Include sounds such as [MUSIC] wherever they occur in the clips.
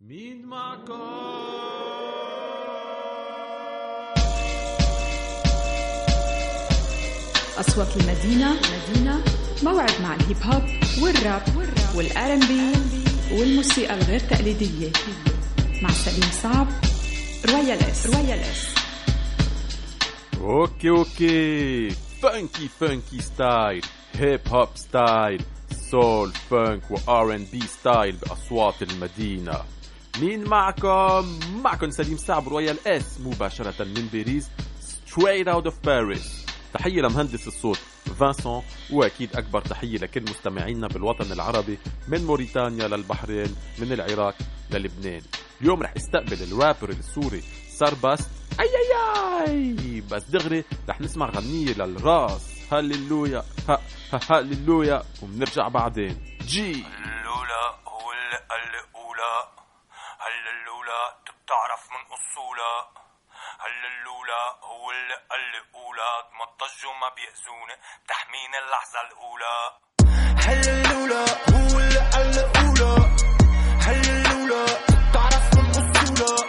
مين معكم أصوات المدينة مدينة موعد مع ال hip hop والراب وال R&B والموسيقى الغير تقليدية. مع سليم صعب رويال إس. رويال إس. okay okay. funky funky style hip hop style soul funk و R&B style بأصوات المدينة. مين معكم؟ معكم سليم صعب رويال اس مباشرة من باريس straight out of Paris. تحية لمهندس الصوت فانسون وأكيد أكبر تحية لكل مستمعينا بالوطن العربي من موريتانيا للبحرين من العراق للبنان. اليوم رح استقبل الرابر السوري سربست أي أي أي! بس دغري رح نسمع غنية للراس. هللويا هللويا وبنرجع بعدين. جي الأولى هو الأولى تبتعرف من أصولها. هل الأولى هو اللي الأولى؟ ما الضجوا ما بيأذوني تحمين اللحظة الأولى. هل الأولى هو اللي الأولى؟ هل الأولى تبتعرف من أصولها؟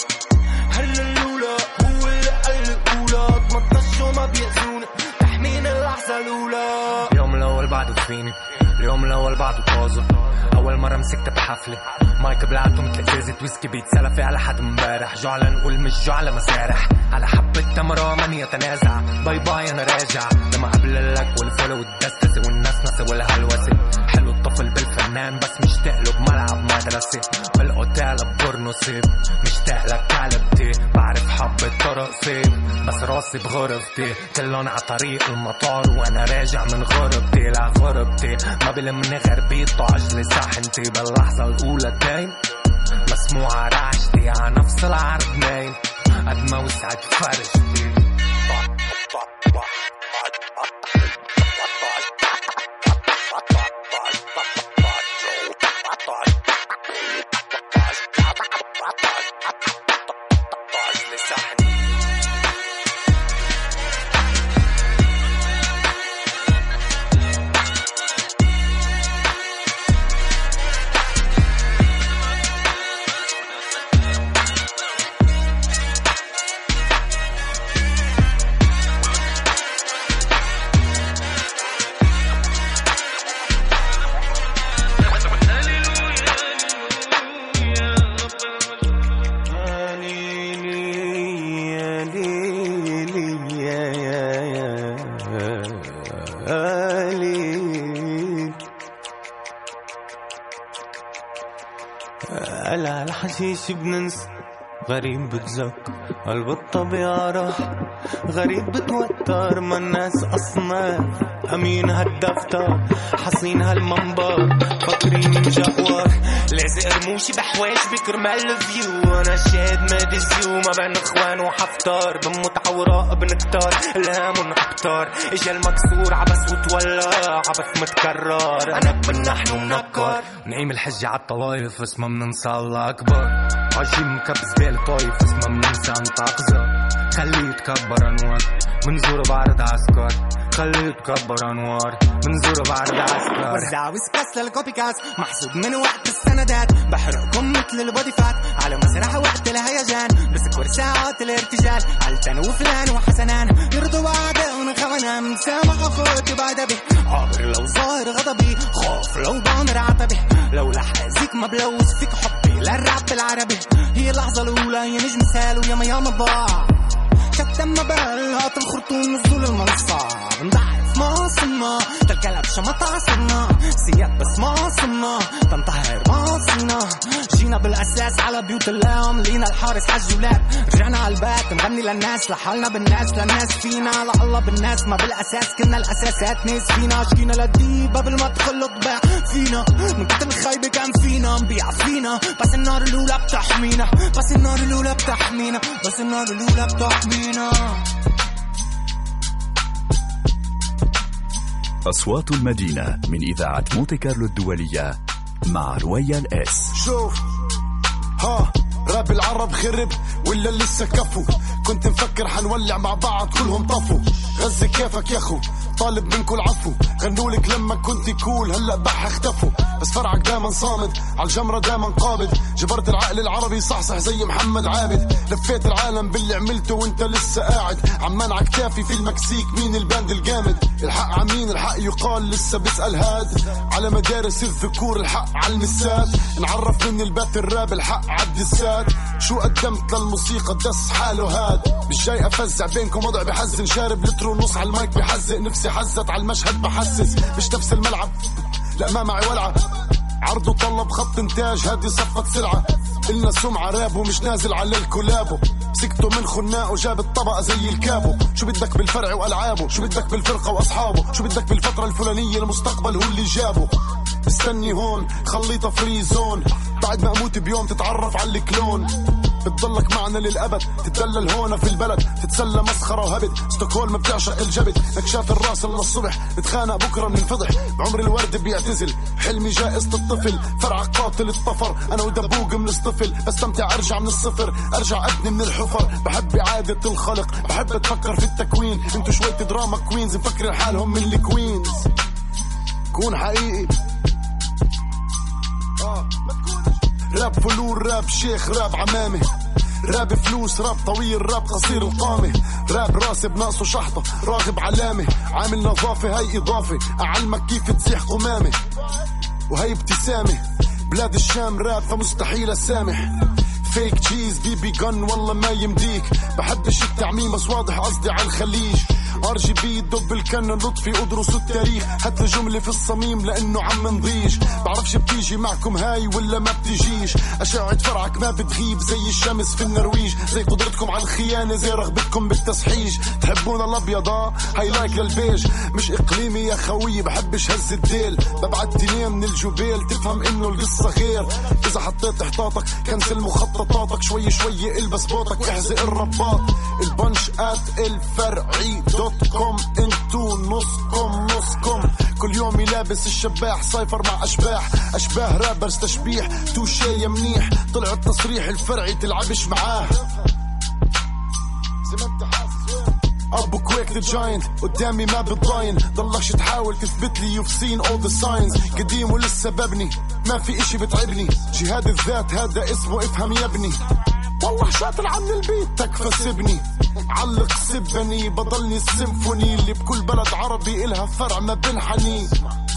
هل الأولى هو اللي الأولى؟ ما الضجوا ما بيأذوني تحمين اللحظة الأولى. اليوم الأول بعده فيني اليوم الأول بعده طازة أول مرة مسكت بحفلة. مايك بلعته مثل إزازة ويسكي بيتسلفي على حد امبارح. جعلة نقول مش جعلة مسارح. على حبة تمرة من يتنازع. باي باي أنا راجع. لما قبل لك والفولو والدستسة والنسنسة والهلوسة حلو الطفل بالفنان بس مشتاق له بملعب مدرسة. بالأوتيل ببورنوسي مشتاق لك علبتي بعرف حبة طرق صيف بس راسي بغرفتي. كلهم على طريق المطار وأنا راجع من غربتي. لغربتي ما بلمني غربيت عجلة ساحنتي باللحظة الأولى تايم. مسموعة رعشتي على نفس العرض نايم. قد ما وسعت فرشتي. signals غريب بتذكر قلب الطبيعة راح. غريب بتوتر ما الناس أصناف. أمين هالدفتر حصين هالمنبر. فاكرين مجوار لازق رموشي بحواش بكرمال الفيو. أنا شاد ما دزيو ما بين إخوان وحفتار. بموت عوراء بنكتار. الهام أكتر. إجا المكسور عبس وتولى. عبث متكرر. أنا بنحن ومنكر نعيم الحجة عالطوايف بس ما بننسى الله أكبر. عايشين مكب زبالة طايف بس ما بننسى نتعقزة خليه يتكبر أنوار. منظور بعرض عسكر. خليه يتكبر أنوار. منظور بعرض عسكر. وزع وسكاس للكوبي كاس. محسوب من وقت السندات. بحرقكم مثل البودي فات على مسرح وقت الهيجان. بسكر ساعات الارتجال. علتن وفلان وحسنان؟ يرضوا بعدهم خوانان سامع اخوتي بعد به. عابر لو ظاهر غضبي. خوف لو ضامر عتبه لو لحازيك ما بلوث فيك حبي. للراب العربي. هي اللحظة الأولى يا نجم سال وياما ياما ضاع شتى ما بال هات الخرطوم نزول المنصة نضعف ما صرنا تالكلب شمط عصرنا سياد بس ما صرنا تنطهر ما صرنا جينا بالأساس على بيوت اللام. لينا الحارس حج ولاد رجعنا على البيت نغني للناس. لحالنا بالناس. للناس فينا. لله بالناس. ما بالأساس. كنا الأساسات. ناس فينا. شكينا للديب قبل ما تدخل طباع فينا. من كتر الخيبة كان فينا. نبيع فينا. بس النار الأولى بتحمينا. بس النار الأولى بتحمينا. بس النار الأولى بتحمينا. أصوات المدينة من إذاعة مونتي كارلو الدولية مع رويال إس. شوف ها راب العرب خرب ولا لسه كفو؟ كنت مفكر حنولع مع بعض كلهم طفوا غزة كيفك يا أخو؟ طالب منكم العفو غنولك لما كنت كول هلا بح اختفوا بس فرعك دايما صامد عالجمرة دايما قابض. جبرت العقل العربي صحصح زي محمد عابد. لفيت العالم باللي عملته وانت لسه قاعد. عمان عكتافي في المكسيك مين الباند الجامد؟ الحق عمين الحق يقال لسه بيسأل هاد. على مدارس الذكور الحق على المسات نعرف من البات الراب الحق عالدسات شو قدمت للموسيقى؟ دس حاله هاد. مش جاي أفزع بينكم وضع بحزن. شارب لتر ونص على المايك بحزق نفسي حزت على المشهد بحسس مش نفس الملعب. لا ما معي ولعة عرضه طلب خط انتاج هادي صفت سلعة. إلنا سمعة راب ومش نازل على ال collabo مسكته من خناقه جاب الطبقة زي ال capo شو بدك بالفرع وألعابه؟ شو بدك بالفرقة وأصحابه؟ شو بدك بالفترة الفلانية المستقبل هو اللي جابه؟ استني هون خليطة free zone. بعد ما أموت بيوم تتعرف على ال clone. بتضلك معنا للأبد تتدلل هون في البلد تتسلى مسخرة وهبد. ستوكهولم بتعشق الجبد نكشات الرأس للصبح نتخانق بكرة بننفضح بعمر الورد بيعتزل حلمي جائزة الطفل. فرعك قاتل الطفر أنا ودبوق من الصفل بستمتع أرجع من الصفر أرجع أبني من الحفر. بحب اعادة الخلق بحب أتفكر في التكوين. انتو شوية drama queens مفكرين حالهم من ال queens كون حقيقي. راب فلور راب شيخ راب عمامي. راب فلوس راب طويل راب قصير القامة راب راسب ناقصه شحطة راغب علامة عامل نظافة هاي إضافة. أعلمك كيف تزيح قمامة وهي ابتسامة بلاد الشام راب فمستحيل أسامح. فيك تشيز بي بي جن والله ما يمديك. بحبش التعميم بس واضح قصدي على الخليج. ار جي بي دب الكن لطفي ادرسوا التاريخ. لي جملة في الصميم لأنه عم نضيج. بعرفش بتيجي معكم هاي ولا ما بتجيش. أشعة فرعك ما بتغيب زي الشمس في النرويج. زي قدرتكم على الخيانة زي رغبتكم بالتسحيج. تحبون الأبيض؟ آه هاي like لل page مش إقليمي يا خوي بحبش هز الديل. ببعت تنين من الجبال تفهم إنه القصة غير. إذا حطيت احتاطك cancel مخططاتك. شوي شوي إلبس بوطك احزق الرباط. ال punch at الفرعي. dot com انتو نصكم نصكم. كل يوم لابس الشباح سايفر مع أشباح. أشباه رابرز تشبيح توشي منيح. طلع التصريح الفرعي تلعبش معاه. أبو كويك ذا جاينت قدامي ما بتضاين. ضلكش تحاول تثبت لي يوف سين اول ذا ساينز قديم ولسه ببني ما في إشي بتعبني. جهاد الذات هذا اسمه افهم يا ابني. والله شاطر عن البيت. تكفى سبني. علق سبني. بضلني السيمفوني اللي بكل بلد عربي إلها فرع ما بنحني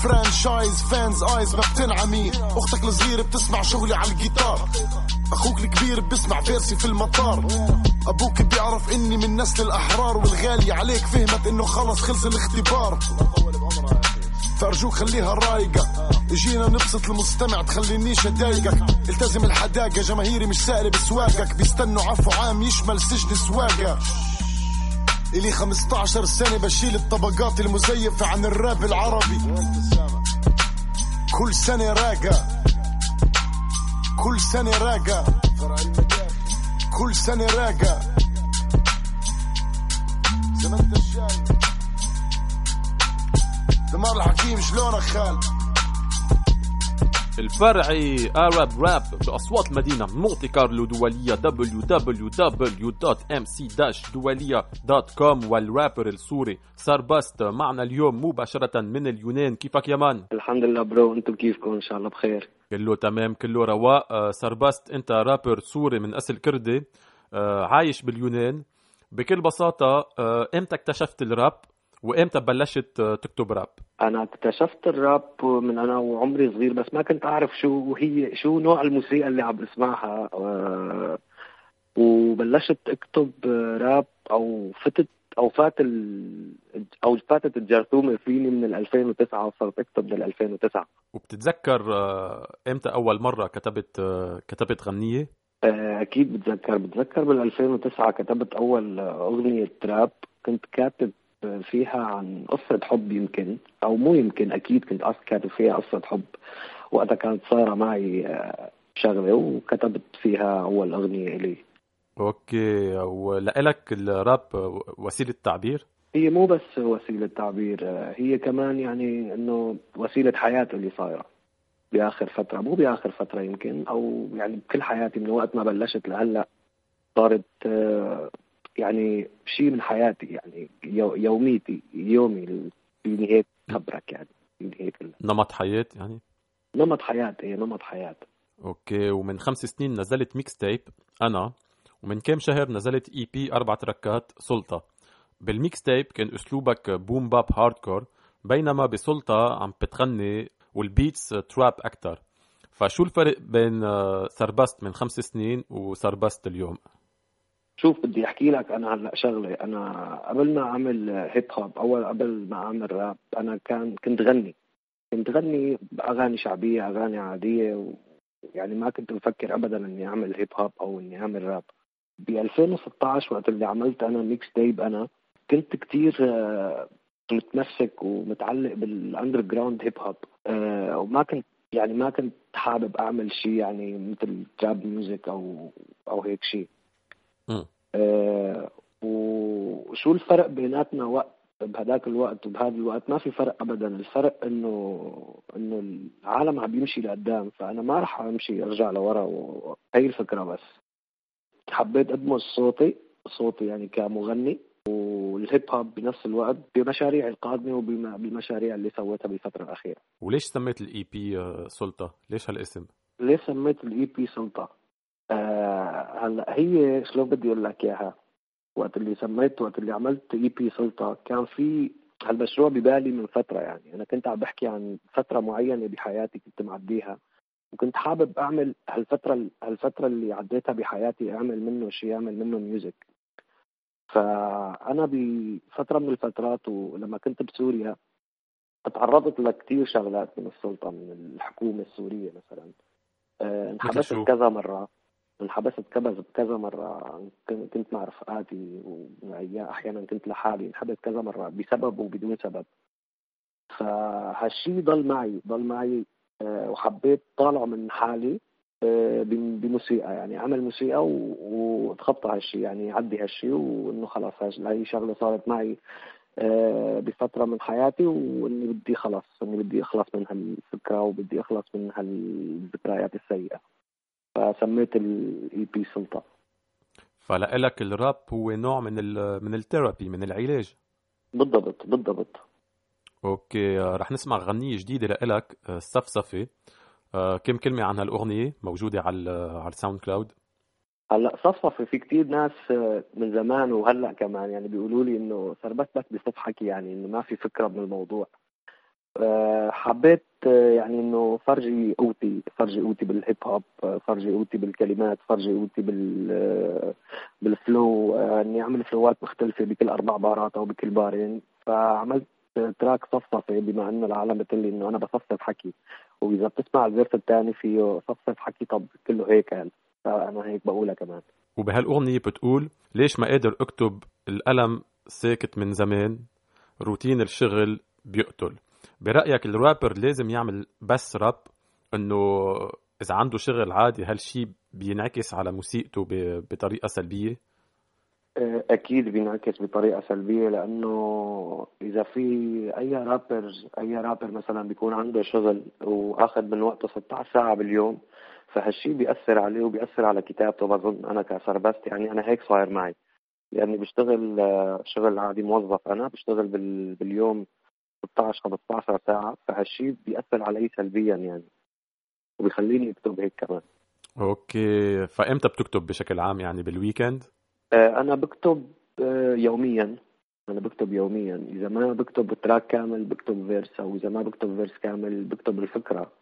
franchise fans eyes ما بتنعمي. أختك الصغيرة بتسمع شغلي على الجيتار. أخوك الكبير بيسمع verse ي في المطار. أبوك بيعرف إني من نسل الأحرار والغالي عليك فهمت إنه خلص خلص الاختبار. فارجوك خليها رايقة. اجينا نبسط المستمع تخلينيش اضايقك التزم الحداقة جماهيري مش سائلة بسواقك. بيستنوا عفو عام يشمل سجن سواقة. إلي 15 سنة بشيل الطبقات المزيفة عن الراب العربي. كل سنة راقة. كل سنة راقة. كل سنة راقة. زي ما انت شايف دمار الحكيم شلونك خال؟ الفرعي Arab rap بأصوات المدينة مونتي كارلو دولية www.mc-doualiya.com والرابر السوري. سارباست معنا اليوم مباشرة من اليونان. كيفك يا man؟ الحمد لله bro أنتم كيفكم؟ إن شاء الله بخير. كله تمام كله رواق. آه، سارباست انت رابر سوري من أصل كردي. آه، عايش باليونان. بكل بساطة آه، إمتى اكتشفت الراب؟ وإمتى بلشت تكتب راب؟ أنا اكتشفت الراب من أنا وعمري صغير بس ما كنت أعرف شو هي شو نوع الموسيقى اللي عم بسمعها. آه، وبلشت أكتب راب أو فتت أو فات ال... أو فاتت الجرثومة فيني من ال 2009 وصرت أكتب من 2009 وبتتذكر آه، إمتى أول مرة كتبت آه، كتبت غنية؟ أكيد بتذكر بتذكر بال 2009 كتبت أول أغنية راب. كنت كاتب فيها عن قصة حب يمكن أو مو يمكن أكيد كنت كاتب فيها قصة حب. وقتها كانت صايرة معي آه، شغلة وكتبت فيها أول أغنية إلي. أوكي ولك الراب وسيلة تعبير هي مو بس وسيلة تعبير آه، هي كمان يعني إنه وسيلة حياة اللي صايرة. بآخر فترة مو بآخر فترة يمكن أو يعني بكل حياتي من وقت ما بلشت لهلأ صارت آه، يعني شيء من حياتي يعني يو- يوميتي يومي فيني هيك خبرك يعني فيني هيك نمط حياة يعني؟ نمط حياة هي نمط حياة. أوكي ومن خمس سنين نزلت mixtape أنا ومن كام شهر نزلت EP أربع تركات سلطة. بال mixtape كان أسلوبك boom bap hardcore بينما بسلطة عم بتغني وال beats trap أكثر فشو الفرق بين آه، سربست من خمس سنين وسربست اليوم؟ شوف بدي أحكي لك أنا هلأ شغلة. أنا قبل ما أعمل hip hop أول قبل ما أعمل راب أنا كان كنت غني. كنت غني بأغاني شعبية أغاني عادية و يعني ما كنت مفكر ابدا إني أعمل hip hop أو إني أعمل راب ب 2016 وقت اللي عملت أنا mixtape أنا كنت كتير آه، متمسك ومتعلق بال underground hip hop وما كنت يعني ما كنت حابب أعمل شيء يعني مثل trap music أو أو هيك شيء آه وشو الفرق بيناتنا وقت بهذاك الوقت وبهذا الوقت ما في فرق ابدا الفرق انه إنه العالم عم يمشي لقدام فأنا ما راح أمشي أرجع لورا وهي الفكرة بس حبيت أدمج صوتي صوتي يعني كمغني والهيب هوب بنفس الوقت بمشاريع القادمة وبالمشاريع اللي سويتها بالفترة الاخيره وليش سميت ال EP آه، سلطة؟ ليش هالاسم؟ ليش سميت ال EP سلطة؟ آه هلا هي شلون بدي أقول لك إياها؟ وقت اللي سميت وقت اللي عملت EP سلطة كان في هالمشروع ببالي من فترة يعني. أنا كنت عم بحكي عن فترة معينة بحياتي كنت معديها. وكنت حابب أعمل هالفترة هالفترة اللي عديتها بحياتي أعمل منه شيء أعمل منه music فأنا بفترة من الفترات ولما كنت بسوريا تعرضت لكثير شغلات من السلطة من الحكومة السورية مثلا. آه، انحبست كذا مرة. انحبست كذا كذا مرة كنت مع رفقاتي وأحيانا كنت لحالي انحبست كذا مرة بسبب وبدون سبب. فهالشي ضل معي ضل معي آه، وحبيت طالعه من حالي آه، بموسيقى يعني عمل موسيقى وتخطى هالشي يعني عدي هالشي وإنه خلاص هاي شغلة صارت معي آه، بفترة من حياتي وإني بدي خلص إني بدي أخلص من هالفكرة وبدي أخلص من هالذكريات السيئة. فسميت ال EP سلطة فلك الراب هو نوع من ال من ال therapy من العلاج. بالضبط بالضبط. okay رح نسمع غنية جديدة لإلك صفصفة. آه، كم كلمة عن هالأغنية موجودة على على ال SoundCloud؟ هلا صفصفة في كتير ناس آه، من زمان وهلأ كمان يعني بيقولوا لي إنه صربست بس بصف حكي يعني إنه ما في فكرة من الموضوع آه، حبيت يعني إنه فرجي قوتي فرجي قوتي بالهيب هوب فرجي قوتي بالكلمات فرجي قوتي بال بال flow إني أعمل فلوات مختلفة بكل أربع بارات أو بكل بارين فعملت track صفصفة بما إنه العالم بتقول لي إنه أنا بصفصف حكي. وإذا بتسمع ال verse الثاني فيه صفصف حكي طب كله هيك يعني فأنا هيك بقولها كمان. وبهالأغنية بتقول ليش ما قادر أكتب القلم ساكت من زمان؟ روتين الشغل بيقتل. برأيك الرابر لازم يعمل بس راب إنه إذا عنده شغل عادي هالشي بينعكس على موسيقته بطريقة سلبية؟ أكيد بينعكس بطريقة سلبية لأنه إذا في أي رابر أي رابر مثلا بيكون عنده شغل وأخذ من وقته 16 ساعة باليوم فهالشيء بيأثر عليه وبيأثر على كتابته بظن أنا كسربست يعني أنا هيك صاير معي. لأني بشتغل شغل عادي موظف أنا بشتغل باليوم 16 15 ساعة فهالشيء بيأثر علي سلبيا يعني وبيخليني أكتب هيك كمان. okay. فإمتى بتكتب بشكل عام يعني بال weekend؟ آه، أنا بكتب آه، يوميا. أنا بكتب يوميا. إذا ما بكتب track كامل بكتب verse أو إذا ما بكتب verse كامل بكتب الفكرة.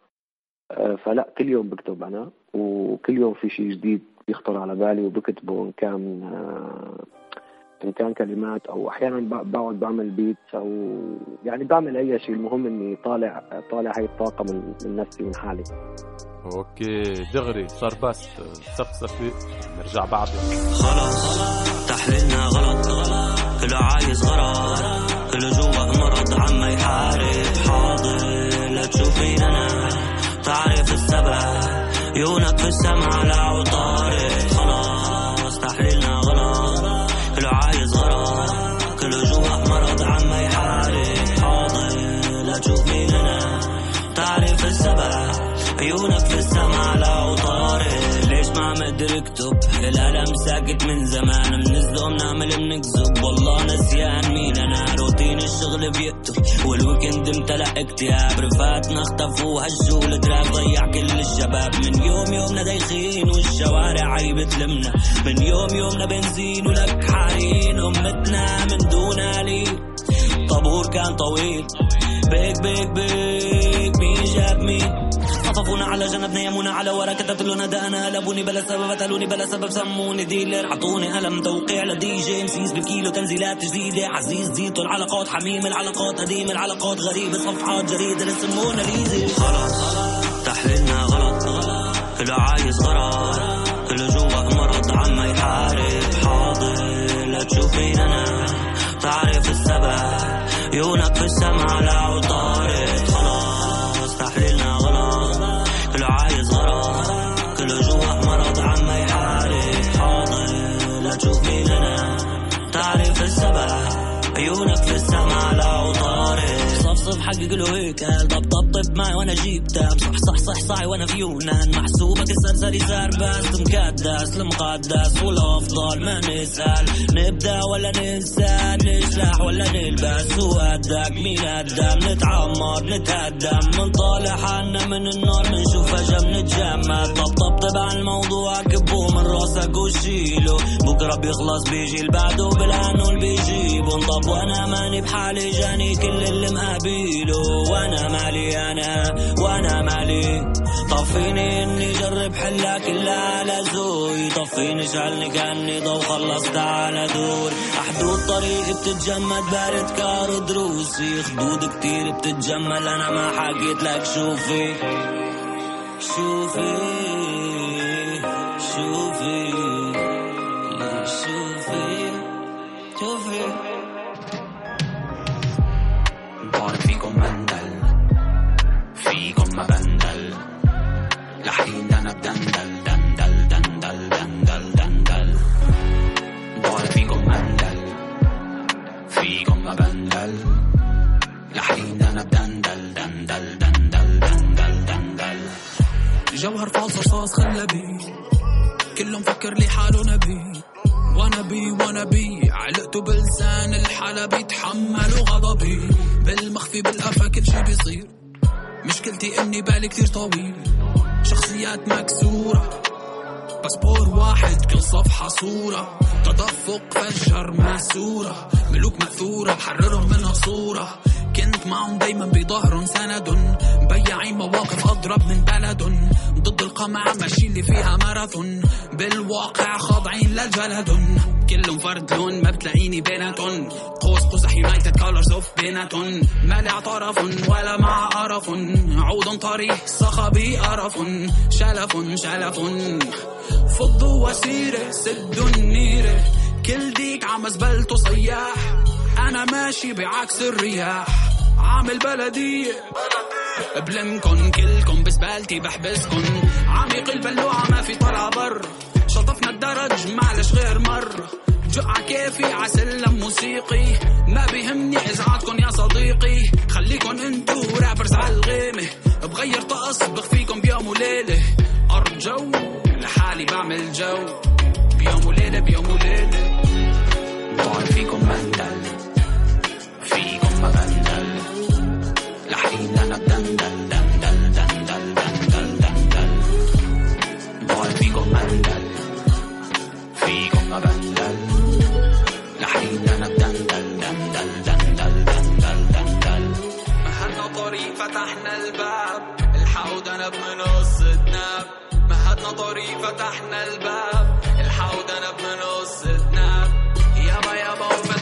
آه، فلا كل يوم بكتب أنا وكل يوم في شيء جديد بيخطر على بالي وبكتبه إن كان إن كان كلمات أو أحيانا بقعد بعمل بيتس أو يعني بعمل أي شيء المهم إني طالع طالع هاي الطاقة من, من نفسي من حالي. أوكي دغري صار بس صفصفي نرجع بعد. خلص تحليلنا غلط. كله عايز غلط كله جوا مرض. عم يحارب حاضر. لا تشوفين أنا تعرف السبب. عيونك في السماء لا ساكت من زمان. منزله بنعمل بنكذب والله نسيان مين أنا؟ روتين الشغل بيكتب والويكند امتلأ اكتئاب. رفاتنا اختفوا هجوا الدراب ضيع كل الشباب. من يوم يومنا دايخين. والشوارع عيب تلمنا من يوم يومنا بنزين ولك حارين أمتنا من دون علي طابور كان طويل. بيك بيك بيك. مين جاب مين؟ خطفونا على جنب نيمونا على ورا كتبت له ندانا قلبوني بلا سبب قتلوني بلا سبب سموني ديلر عطوني قلم توقيع لدي جي مسيس بكيلو تنزيلات جديدة عزيز زيتو العلاقات حميم العلاقات قديم العلاقات غريب صفحات جريدة رسم موناليزا خلاص تحليلنا غلط. كله عايز غرض كله جوا مرض عما يحارب حاضر لا تشوفين أنا. تعرف السبب. عيونك في السما لا صفصف حقق له هيك قال طب طب طب معي وأنا جيب تاب صح صح صح صح وأنا في يونان. محسوبك السرسري صار بس مكدس المقدس والافضل ما نسال نبدأ ولا ننسى نشلح ولا نلبس. وقدك مين قدم نتعمر نتهدم. منطالع حالنا من النار منشوف فجأة بنتجمد طب طب طب على الموضوع كبوه من راسك وشيله بكرة بيخلص بيجي اللي بعده بالعنول بيجيبه طب وأنا ماني بحالي جاني كل اللي مقابيله وأنا مالي أنا وأنا مالي. طفيني إني جرب حلا كلها على ذوقي طفيني شعلني كأني ضو خلصت على دور. حدود طريقي بتتجمد بارد كار دروسي. خدود كتير بتتجمل أنا ما حكيت لك شوفي. شوفي شوفي. جوهر فاصل رصاص خلبي كله مفكر لي حاله نبي. وأنا بي وأنا بي. علقته بلسان الحلا بيتحملوا غضبي بالمخفي بالقفا كل شي بيصير. مشكلتي إني بالي كتير طويل. شخصيات مكسورة. باسبور واحد كل صفحة صورة تدفق فجر ماسورة. ملوك مأثورة. حررهم منها صورة. كنت معهم دايما بظهرهم سند. بياعين مواقف أضرب من بلد. ضد القمع ماشي اللي فيها ماراثون. بالواقع خاضعين للجلد. كلهم فرد لون ما بتلاقيني بيناتون. قوس قزح يونايتد كولرز اوف بيناتون. مالع طرف ولا مع قرف. عود طري صخبي قرف شلف شلف. فضوا وسيرة سدوا النيرة. كل ديك عم زبلته صياح. أنا ماشي بعكس الرياح. عامل بلدية بلمكن كلكم بزبالتي بحبسكن عميق البلوعة ما في طلع بر. شطفنا الدرج معلش غير مرة جقع كيفي عسلم موسيقي. ما بيهمني ازعاجكن يا صديقي. خليكن انتو رابرز عالغيمة بغير طقس بخفيكم بيوم وليلة. أرض جو لحالي بعمل جو. بيوم وليلة بيوم وليلة. بقول فيكم مندل فيكم بندل لحين أنا بدندل دندل دندل دندل دندل بقول فيكم مندل فيكم بندل لحين أنا بدندل دندل دندل دندل دندل مهدنا طريق فتحنا الباب الحوض أنا بنص الدناب مهدنا طريق فتحنا الباب الحوض أنا بنص الدناب يابا يابا وفتحنا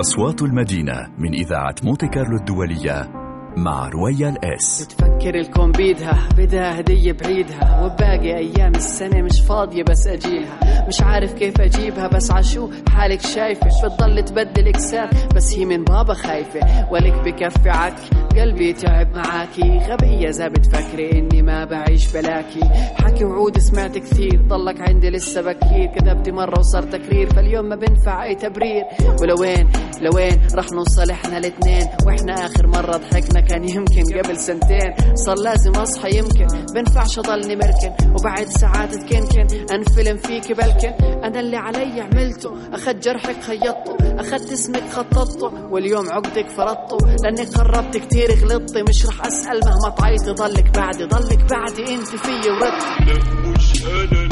أصوات المدينة من إذاعة مونت كارلو الدولية مع رويال بتفكر بفكر الكون بيدها بدها هدية بعيدها. وباقي أيام السنة مش فاضية بس أجيلها مش عارف كيف أجيبها بس عشو حالك شايفة. بتضل تبدل إكسات بس هي من بابا خايفة. ولك بكفي عك قلبي تعب معاكي. غبية إذا بتفكري إني ما بعيش بلاكي. حكي وعود سمعت كثير ضلك عندي لسه بكير. كذبت مرة وصار تكرير فاليوم ما بنفع أي تبرير. ولوين لوين؟ رح نوصل إحنا الاتنين. وإحنا آخر مرة ضحكنا كان يمكن قبل سنتين. صار لازم أصحى يمكن. بنفعش أضلني مركن. وبعد ساعات تكنكن أنفلم فيك بلكن. أنا اللي علي عملته. أخذت جرحك خيطته. أخذت اسمك خططته. واليوم عقدك فرطته. لأني قربت كتير غلطتي مش رح أسأل مهما تعيطي ضلك بعدي ضلك بعدي أنت فيي وردتي لا مش اللي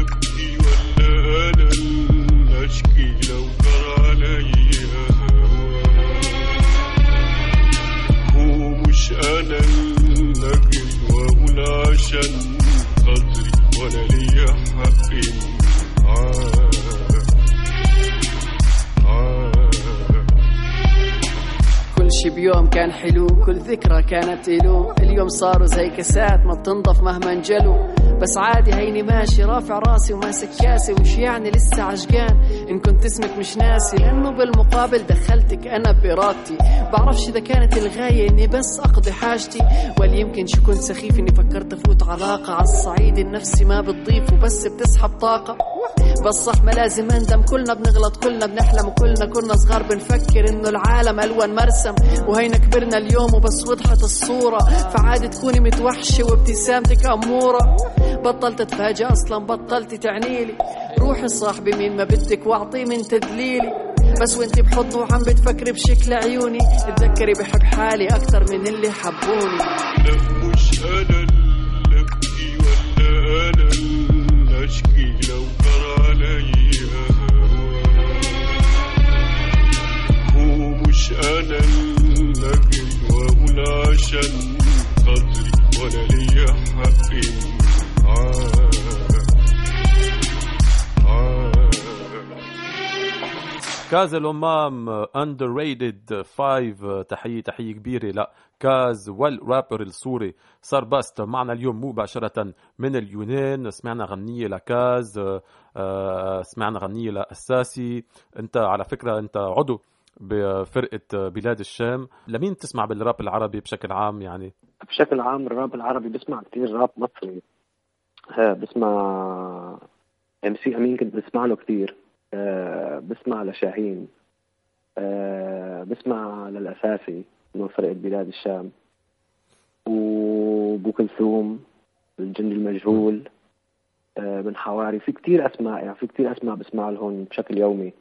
أبكي ولا أنا اللي أشكي لو جرى عليا هو مش أنا وأقول عشان وأنا ليا حق كل شي بيوم كان حلو كل ذكرى كانت إلو اليوم صاروا زي كاسات ما بتنضف مهما انجلوا. بس عادي هيني ماشي رافع راسي وماسك كاسي وش يعني لسه عشقان؟ إن كنت اسمك مش ناسي لأنه بالمقابل دخلتك أنا بإرادتي. بعرفش إذا كانت الغاية إني بس أقضي حاجتي. ولا يمكن شو كنت سخيف إني فكرت أفوت علاقة على الصعيد؟ النفسي ما بتضيف وبس بتسحب طاقة. بس صح ما لازم اندم كلنا بنغلط كلنا بنحلم وكلنا كنا صغار بنفكر إنه العالم ألوان مرسم. وهينا كبرنا اليوم وبس وضحت الصورة. فعادي تكوني متوحشة وابتسامتك أمورة. بطلت اتفاجئ أصلا بطلت تعنيلي روحي صاحبي مين ما بدك واعطيه من تدليلي. بس وإنت بحضنه وعم بتفكري بشكل عيوني. تذكري بحب حالي أكتر من اللي حبوني. لا مش أنا اللي أبكي ولا أنا اللي أشكي لو اللي أجري وأقول عشان خاطري وأنا ليا حق كاز الأمم underrated 5 تحية تحية كبيرة لا. كاز والرابر السوري سربست معنا اليوم مباشرة من اليونان. سمعنا غنية لكاز آه، سمعنا غنية لأساسي. أنت على فكرة أنت عضو بفرقة بلاد الشام. لمين تسمع بالراب العربي بشكل عام يعني؟ بشكل عام الراب العربي بسمع كثير راب مصري. آه، بسمع MC أمين كنت بسمع له كثير آه، بسمع لشاهين. آه، بسمع للأساسي من فرقة بلاد الشام. وبو كلثوم الجندي المجهول. بن حواري. في كثير أسماء يعني في كثير أسماء بسمع لهم بشكل يومي.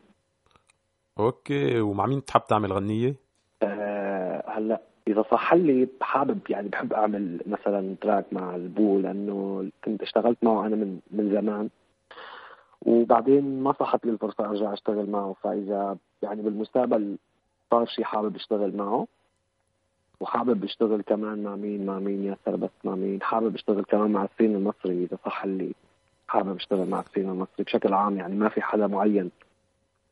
okay ومع مين تحب تعمل غنية؟ آه، هلا إذا صح لي حابب يعني بحب أعمل مثلا track مع البو لأنه كنت اشتغلت معه أنا من من زمان. وبعدين ما صحت لي الفرصة أرجع أشتغل معه. فإذا يعني بالمستقبل صار شيء حابب أشتغل معه. وحابب أشتغل كمان مع مين؟ مع مين ياسر بس مع مين؟ حابب أشتغل كمان مع ال scene المصري إذا صح لي حابب أشتغل مع ال scene المصري بشكل عام. يعني ما في حدا معين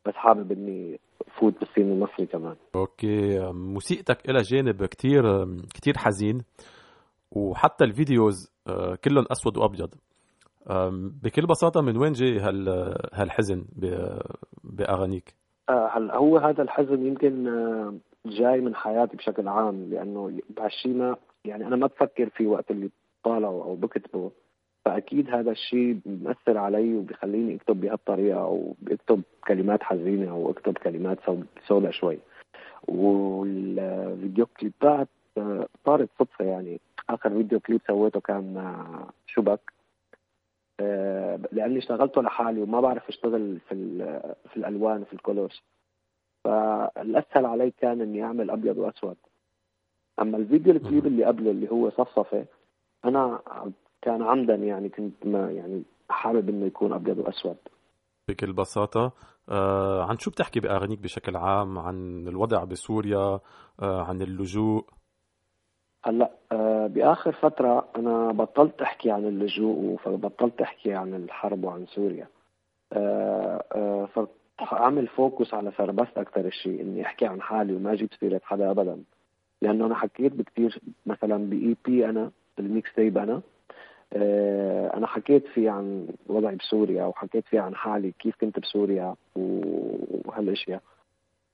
بس حابب إني فوت بال scene المصري كمان. okay موسيقتك لها جانب كتير كتير حزين وحتى ال videos آه، كلهم أسود وأبيض. بكل بساطة من وين جاي هال هالحزن بأغانيك؟ آه، هلا هو هذا الحزن يمكن آه، جاي من حياتي بشكل عام لأنه بهالشيء ما يعني أنا ما بفكر فيه وقت اللي طالعه أو بكتبه. فأكيد هذا الشيء بيأثر علي وبيخليني أكتب بهالطريقة أو بكتب كلمات حزينة أو أكتب كلمات سو- سوداء شوي. والفيديو كليبات آه، صارت صدفة يعني. آخر فيديو كليب سويته كان مع شبك آه، لأني اشتغلته لحالي وما بعرف أشتغل في في الألوان في ال colors فالاسهل علي كان إني أعمل أبيض وأسود. أما الفيديو الكليب اللي قبله اللي هو صفصفة أنا كان عمدا يعني كنت ما يعني حابب إنه يكون أبيض وأسود. بكل بساطة آه عن شو بتحكي بأغانيك بشكل عام؟ عن الوضع بسوريا آه عن اللجوء؟ هلأ آه، بآخر فترة أنا بطلت أحكي عن اللجوء فبطلت أحكي عن الحرب وعن سوريا. آه، آه، اعمل focus على سربست أكثر شيء إني أحكي عن حالي وما أجيب سيره حدا ابدا. لأنه أنا حكيت بكثير مثلا ب EP أنا ال mixtape أنا آه، أنا حكيت فيه عن وضعي بسوريا وحكيت فيه عن حالي كيف كنت بسوريا وهالأشياء.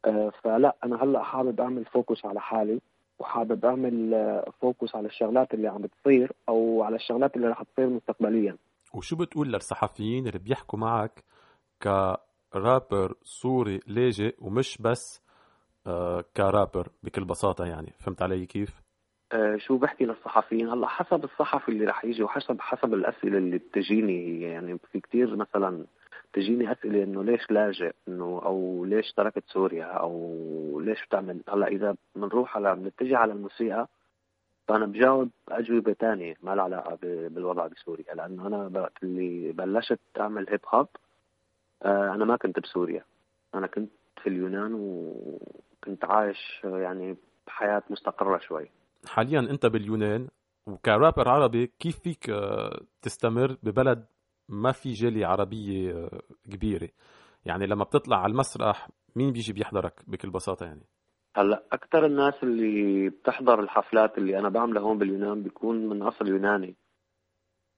آه، فلا أنا هلأ حابب أعمل focus على حالي وحابب أعمل آه، focus على الشغلات اللي عم بتصير أو على الشغلات اللي رح تصير مستقبليا. وشو بتقول للصحفيين اللي بيحكوا معك كرابر سوري لاجئ ومش بس آه، كرابر بكل بساطة يعني؟ فهمت علي كيف؟ آه، شو بحكي للصحفيين؟ هلأ حسب الصحفي اللي رح يجي وحسب حسب الأسئلة اللي بتجيني يعني في كتير مثلا تجيني أسئلة إنه ليش لاجئ؟ إنه أو ليش تركت سوريا؟ أو ليش بتعمل؟ هلأ إذا بنروح على بنتجه على الموسيقى فأنا بجاوب اجوبه ثانية ما لها علاقة بالوضع بسوريا لأنه أنا وقت اللي بلشت أعمل هيب هوب آه، أنا ما كنت بسوريا. أنا كنت في اليونان وكنت عايش يعني بحياة مستقرة شوي. حاليا أنت باليونان وكرابر عربي كيف فيك آه، تستمر ببلد ما في جالية عربية آه، كبيرة؟ يعني لما بتطلع على المسرح مين بيجي بيحضرك بكل بساطة يعني؟ هلأ أكثر الناس اللي بتحضر الحفلات اللي أنا بعملها هون باليونان بيكون من أصل يوناني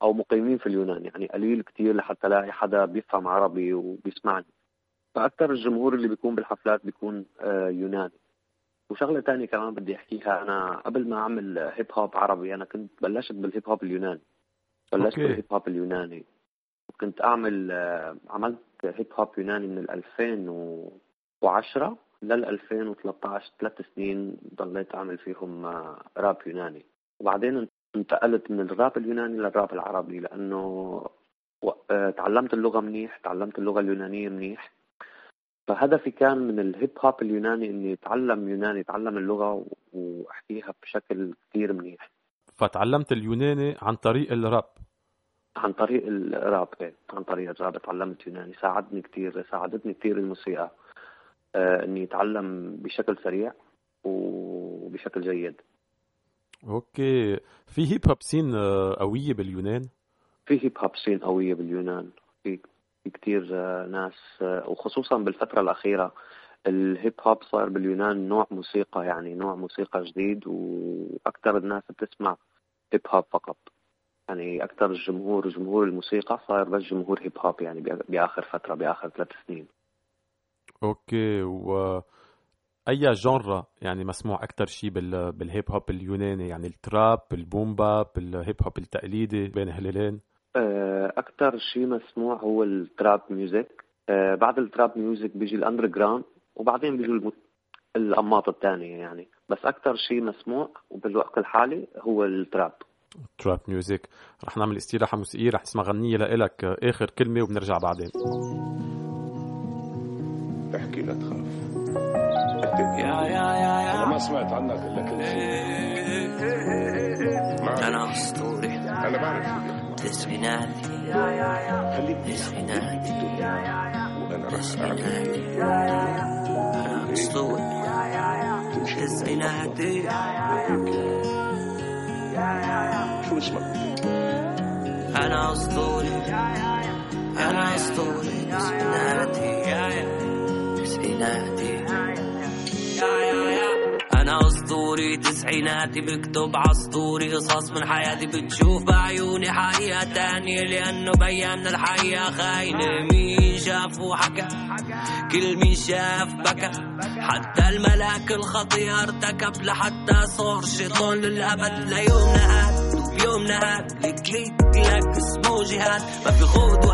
أو مقيمين في اليونان يعني قليل كتير لحتى الاقي حدا بيفهم عربي وبيسمعني. فاكثر الجمهور اللي بيكون بالحفلات بيكون آه، يوناني. وشغلة تانية كمان بدي أحكيها. أنا قبل ما أعمل هيب هوب عربي أنا كنت بلشت بالهيب هوب اليوناني. بلشت okay. بالهيب هوب اليوناني. وكنت أعمل آه، عملت هيب هوب يوناني من ال 2010 لل 2013 ثلاث سنين ضليت أعمل فيهم آه، راب يوناني. وبعدين انتقلت من الراب اليوناني للراب العربي لأنه آه، تعلمت اللغة منيح تعلمت اللغة اليونانية منيح. فهدفي كان من الهيب هوب اليوناني اني اتعلم يوناني اتعلم اللغة وأحكيها بشكل كثير منيح. فتعلمت اليوناني عن طريق الراب. عن طريق الراب إيه، عن طريق الراب تعلمت يوناني. ساعدني كثير ساعدتني كثير الموسيقى آه، إني اتعلم بشكل سريع وبشكل جيد. okay. في hip hop scene آه، قوية باليونان؟ في hip hop scene قوية باليونان. في في كثير آه، ناس آه، وخصوصا بالفترة الأخيرة الهيب هوب صار باليونان نوع موسيقى يعني نوع موسيقى جديد وأكثر الناس بتسمع هيب هوب فقط. يعني أكثر الجمهور جمهور الموسيقى صار بس جمهور هيب هوب يعني بآ- بآخر فترة بآخر ثلاث سنين. okay و أي genre يعني مسموع أكثر شيء بال... بالهيب هوب اليوناني؟ يعني ال trap ال boom bap الهيب هوب التقليدي بين هلالين؟ آه، أكثر شيء مسموع هو ال trap music آه، بعد ال trap music بيجي ال underground وبعدين بيجوا المت... الأنماط الثانية يعني. بس أكثر شيء مسموع وبالوقت الحالي هو التراب تراب ميوزك رح نعمل استراحة موسيقية رح نسمع غنية لإلك. آه، آخر كلمة وبنرجع بعدين. احكي لا تخاف. يا يا يا أنا ما سمعت عنك إلا كل شيء. أنا أسطوري. أنا بعرف تسعيناتي تسعيناتي وأنا راح اعمل أنا أسطوري تسعيناتي شو اسمك أنا أسطوري أنا أسطوري تسعيناتي تسعيناتي أنا أسطوري تسعيناتي بكتب عسطوري قصص من حياتي بتشوف بعيوني حقيقة تانية لأنه بيان الحقيقة خاينة. مين شاف وحكى كل مين شاف بكى. حتى الملاك الخطية ارتكب لحتى صار شيطان للأبد. ليوم نهاد وبيوم نهاد لك لك اسمه جهاد. ما في خود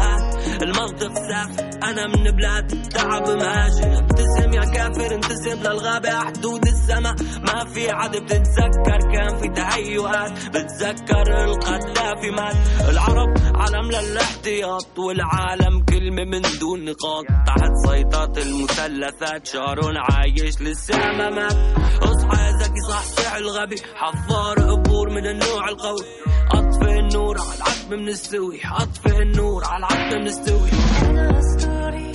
المنطق سافر أنا من بلاد تعب مهاجر ابتسم يا كافر انتسب للغابة. حدود السما ما في عد بتتذكر كان في تهيؤات. بتذكر القذافي مات العرب علم للاحتياط والعالم كلمة من دون نقاط. تحت سيطرة المثلثات شارون عايش للسما مات. اصحى يا ذكي صحصح الغبي حفار قبور من النوع القوي. اطفئ النور على العتمة من السوي. اطفئ النور على العتمة من السوي. أنا أسطوري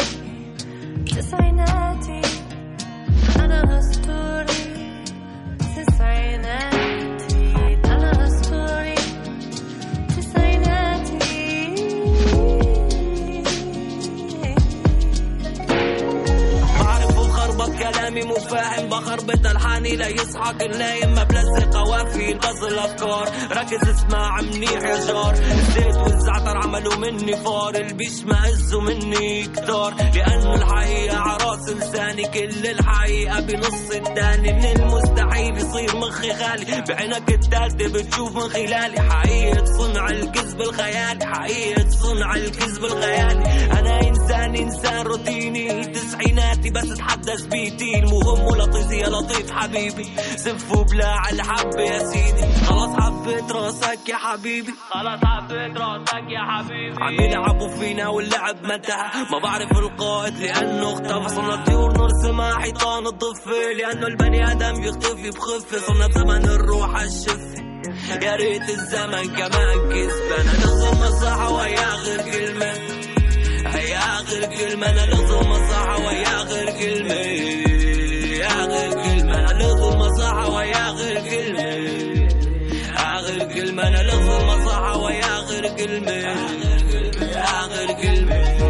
كل نايم ما بلزق قوافي بس الافكار ركز اسمع منيح يا جار الزيت والزعتر عملوا مني فار البيش مأزوا مني كتار لأنه الحقيقة عراس لساني كل الحقيقة بنص التاني من المستحيل يصير مخي خالي بعينك التالتة بتشوف من خلالي. حقيقة صنع الكذب الخيالي. حقيقة صنع الكذب الخيالي. أنا إنسان انسان روتيني. تسعيناتي بس اتحدث بيتي. المهم ولطيف يا لطيف حبيبي. سف وبلاع الحب يا سيدي. خلاص حبيت راسك يا حبيبي. خلاص حبيت راسك يا حبيبي. عم يلعبوا فينا واللعب ما انتهى ما بعرف القائد لأنه اختفى. صرنا طيور نرسمها حيطان الضفة. لأنه البني آدم يختفي بخفة. صرنا بزمن الروح الشفة. يا ريت الزمن كمان كذب أنا لازم مصحة ويا غير كلمة. هيا غير كلمة أنا لازم مصحة ويا غير كلمة. يا غير كلمة أنا لازم مصحة ويا غير كلمة. يا غير كلمة أنا لازم مصحة ويا غير كلمة. يا غير كلمة.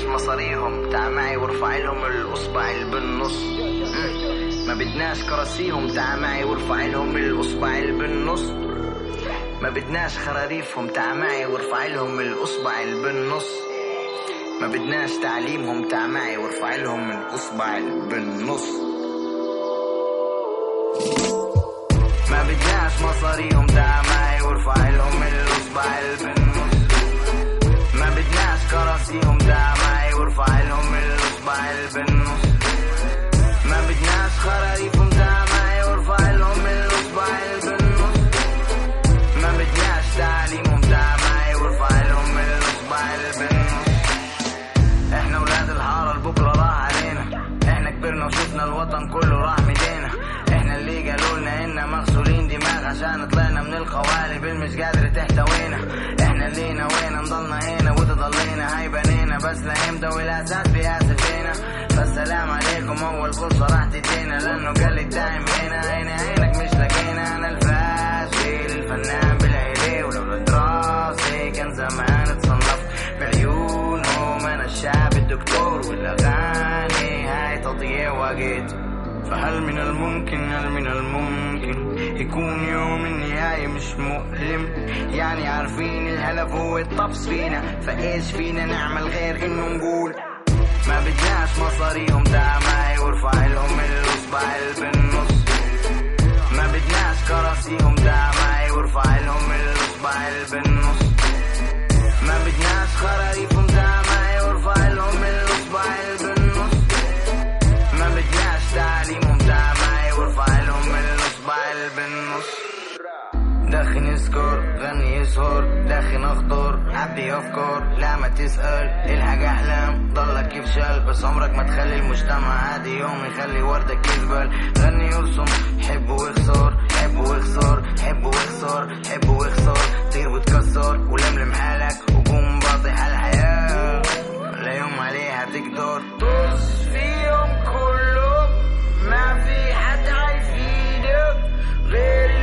بدناش مصاريهم. تع معي وارفع لهم الأصبع اللي بالنص. ما بدناش كراسيهم. تع معي وارفع لهم الأصبع اللي بالنص. ما بدناش خراريفهم. تع معي وارفع لهم الأصبع اللي بالنص. ما بدناش تعليمهم. تع معي وارفع لهم الأصبع اللي بالنص. ما بدناش مصاريهم. تع معي وارفع لهم الأصبع اللي بالنص. ما بدناش كراسيهم. دا معي وارفع لهم الأصبع بالنص ما بدناش خراريفهم دا معي وارفع لهم الأصبع بالنص ما بدناش تعليمهم دا معي وارفع لهم الأصبع بالنص إحنا ولاد الحارة البكرة راح علينا. إحنا كبرنا وشفنا الوطن كله راح مدينا إحنا اللي قالوا لنا أنا مغسولين دماغ عشان طلعنا من القوالب اللي مش قادرة تحتوينا. بس لامتى والاساس بياسف فينا فالسلام عليكم أول فرصة راح تدينا. لأنه قال لي الدايم هنا هنا عينك مش لقينا. أنا الفاشل الفنان بالعيلة ولولا دراسي كان زمان اتصنفت بعيونهم أنا الشاب الدكتور والأغاني هاي تضييع وقت. فهل من الممكن هل من الممكن؟ يكون يوم النهاية مش مؤلم. يعني عارفين الهدف هو الطبس فينا. فإيش فينا نعمل غير إنه نقول؟ ما بدناش مصاريهم دا معي وارفع لهم الاصبع بالنص. ما بدناش كراسيهم دا معي وارفع لهم الاصبع بالنص. ما بدناش خراريفهم يسهر دخن أخطر عبي أفكار لا ما تسأل الحاج أحلام ضلك يفشل بس عمرك ما تخلي المجتمع عادي يوم يخلي وردك يزبل. غني يرسم حب ويخسر حب ويخسر حب ويخسر حب ويخسر طير وتكسر ولملم حالك وقوم باطح على الحياة لا يوم عليها تقدر. طز فيهم كلهم ما في حد هيفيدك غير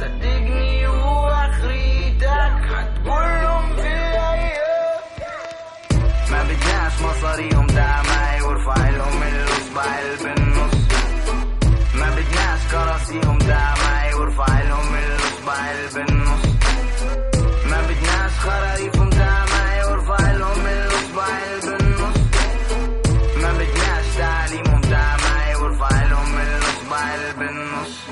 صدقني واخريتك هتقولهم في الأيام ما بدناش مصاريهم دا معي وارفع لهم الأصبع اللي بالنص. ما بدناش كراسيهم دا معي وارفع لهم الأصبع اللي بالنص. ما بدناش خراريفهم دا معي وارفع لهم الأصبع اللي بالنص. ما بدناش تعليمهم دا معي وارفع لهم الأصبع اللي بالنص.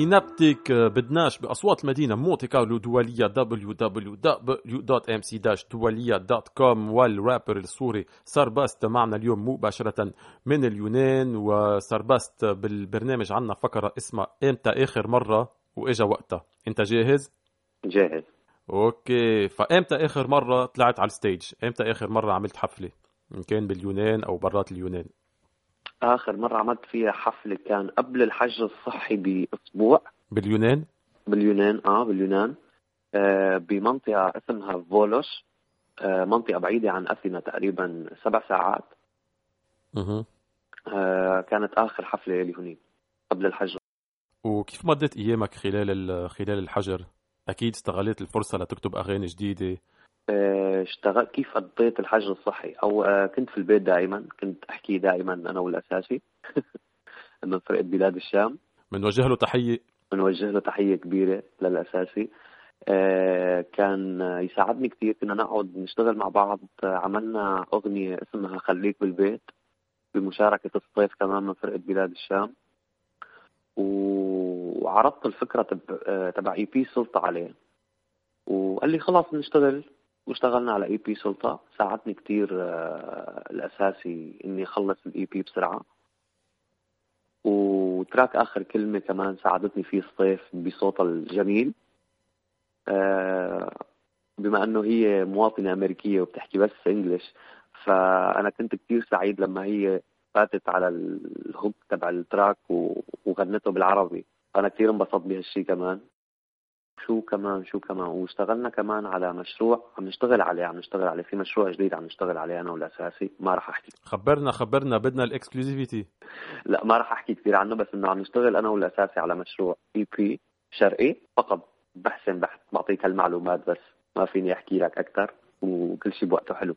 سينابتيك بدناش بأصوات المدينة مونتي كارلو دولية www.mc-دولية.com والرابر السوري سربست معنا اليوم مباشرة من اليونان وسربست بالبرنامج عنا فقرة اسمها إمتى آخر مرة وإجا وقتها. أنت جاهز؟ جاهز. okay. فإمتى آخر مرة طلعت على ال stage؟ إمتى آخر مرة عملت حفلة؟ إن كان باليونان أو برات اليونان. آخر مرة عملت فيها حفلة كان قبل الحجر الصحي بأسبوع. باليونان؟ باليونان آه باليونان. آه بمنطقة اسمها فولوس آه منطقة بعيدة عن أثينا تقريبا سبع ساعات. أها آه كانت آخر حفلة لي هناك قبل الحج وكيف مضت أيامك خلال ال- خلال الحجر؟ أكيد استغليت الفرصة لتكتب أغاني جديدة. آه، اشتغل كيف قضيت الحج الصحي؟ أو آه، كنت في البيت دائما كنت أحكي دائما أنا والأساسي [LAUGHS] من فرقه بلاد الشام. بنوجه له تحية. بنوجه له تحية كبيرة للأساسي. آه، كان آه، يساعدني كثير كنا نقعد نشتغل مع بعض. آه، عملنا أغنية اسمها خليك بالبيت بمشاركة الصيف كمان من فرقة بلاد الشام. وعرضت الفكرة تب- آه، تبع EP سلطة عليه. وقال لي خلاص نشتغل. واشتغلنا على EP سلطة. ساعدني كتير آه، الأساسي إني اخلص ال EP بسرعة. و track آخر كلمة كمان ساعدتني فيه الصيف بصوتها الجميل. آه، بما إنه هي مواطنة أمريكية وبتحكي بس English فأنا كنت كتير سعيد لما هي فاتت على ال hook تبع ال track وغنته بالعربي. أنا كتير انبسطت بهالشي كمان. شو كمان شو كمان. واشتغلنا كمان على مشروع عم نشتغل عليه عم نشتغل عليه. في مشروع جديد عم نشتغل عليه أنا والأساسي. ما راح أحكي. خبرنا خبرنا بدنا ال exclusivity. لا ما راح أحكي كثير عنه بس إنه عم نشتغل أنا والأساسي على مشروع EP شرقي. فقط بحسن بحث بعطيك هالمعلومات بس. ما فيني أحكي لك أكثر وكل شيء بوقته حلو.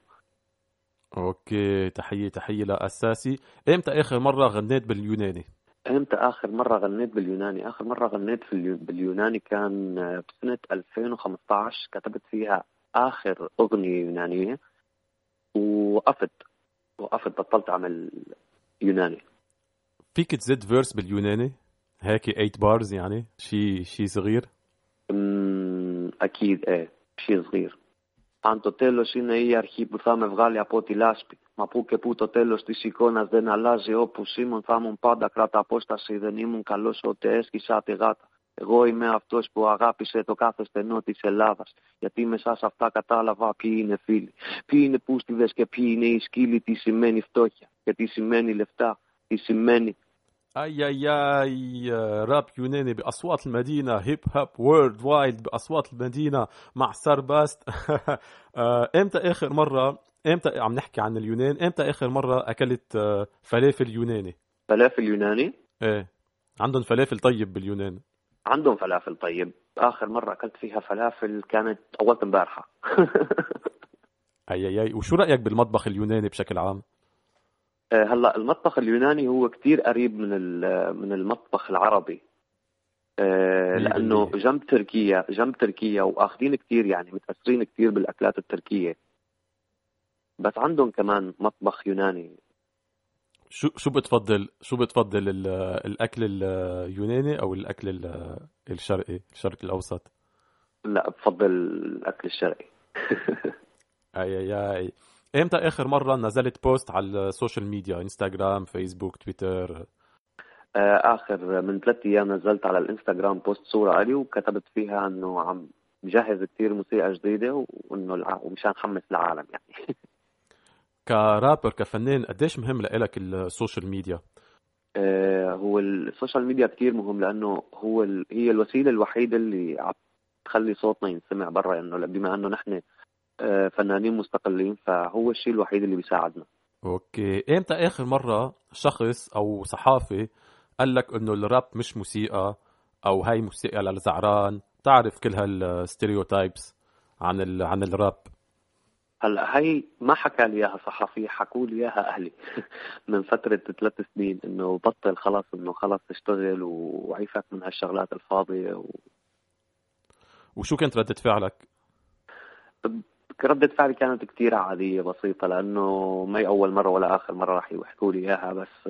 okay تحية تحية لأساسي. إمتى آخر مرة غنيت باليوناني؟ إمتى آخر مرة غنيت باليوناني؟ آخر مرة غنيت في اليو... باليوناني كان آه، بسنة 2015 كتبت فيها آخر أغنية يونانية. ووقفت وقفت بطلت أعمل يوناني. فيك تزيد فيرس باليوناني؟ هيك 8 بارز يعني؟ شي شي صغير؟ أمم، أكيد إيه شيء صغير. Αν το τέλος είναι η αρχή που θα με βγάλει από τη λάσπη. Μα που και που το τέλος της εικόνας δεν αλλάζει όπως ήμουν θα ήμουν πάντα κράτα απόσταση. Δεν ήμουν καλός ούτε έσκυσα τη γάτα. Εγώ είμαι αυτός που αγάπησε το κάθε στενό της Ελλάδας. Γιατί μέσα σε αυτά κατάλαβα ποιοι είναι φίλοι. Ποιοι είναι πούστιδες και ποιοι είναι οι σκύλοι. Τι σημαίνει φτώχεια και τι σημαίνει λεφτά. Τι σημαίνει أي أي أي راب يوناني بأصوات المدينة هيب هاب وورلد وايد بأصوات المدينة مع سرباست [LAUGHS] آه، إمتى آخر مرة إمتى عم نحكي عن اليونان؟ إمتى آخر مرة أكلت آه، فلافل يوناني؟ فلافل يوناني؟ إيه. عندهم فلافل طيب باليونان. عندهم فلافل طيب. آخر مرة أكلت فيها فلافل كانت أول امبارحة. [LAUGHS] أي أي. وشو رأيك بالمطبخ اليوناني بشكل عام؟ هلا المطبخ اليوناني هو كتير قريب من من المطبخ العربي. آه، بالمية. جنب تركيا جنب تركيا وأخذين كتير يعني متأثرين كتير بالأكلات التركية. بس عندهم كمان مطبخ يوناني. شو شو بتفضل شو بتفضل ال- الأكل اليوناني أو الأكل ال- الشرقي الشرق الأوسط؟ لا بفضل الأكل الشرقي. [LAUGHS] أي أي أي. إمتى آخر مرة نزلت post على ال social media؟ إنستغرام فيسبوك تويتر؟ آه، آخر من ثلاثة أيام نزلت على الإنستغرام post صورة علي وكتبت فيها إنه عم بجهز كتير موسيقى جديدة وإنه الع... ومشان حمس العالم يعني. [LAUGHS] كرابر كفنان قديش مهم لإلك ال social media؟ آه، هو ال social media كتير مهم لأنه هو ال... هي الوسيلة الوحيدة اللي عم تخلي صوتنا ينسمع برا إنه بما إنه نحن فنانين مستقلين فهو الشيء الوحيد اللي بيساعدنا. okay. إمتى آخر مرة شخص أو صحافي قال لك إنه الراب مش موسيقى أو هاي موسيقى للزعران؟ تعرف كل هال stereotypes عن ال... عن الراب. هلأ هي ما حكى لي إياها صحفي حكوا لي إياها أهلي. [LAUGHS] من فترة ثلاث سنين إنه بطل خلص إنه خلص تشتغل وعيفك من هالشغلات الفاضية و... وشو كانت ردة فعلك؟ ردة فعلي كانت كتير عادية بسيطة لأنه ما أول مرة ولا آخر مرة راح يحكوا لي إياها بس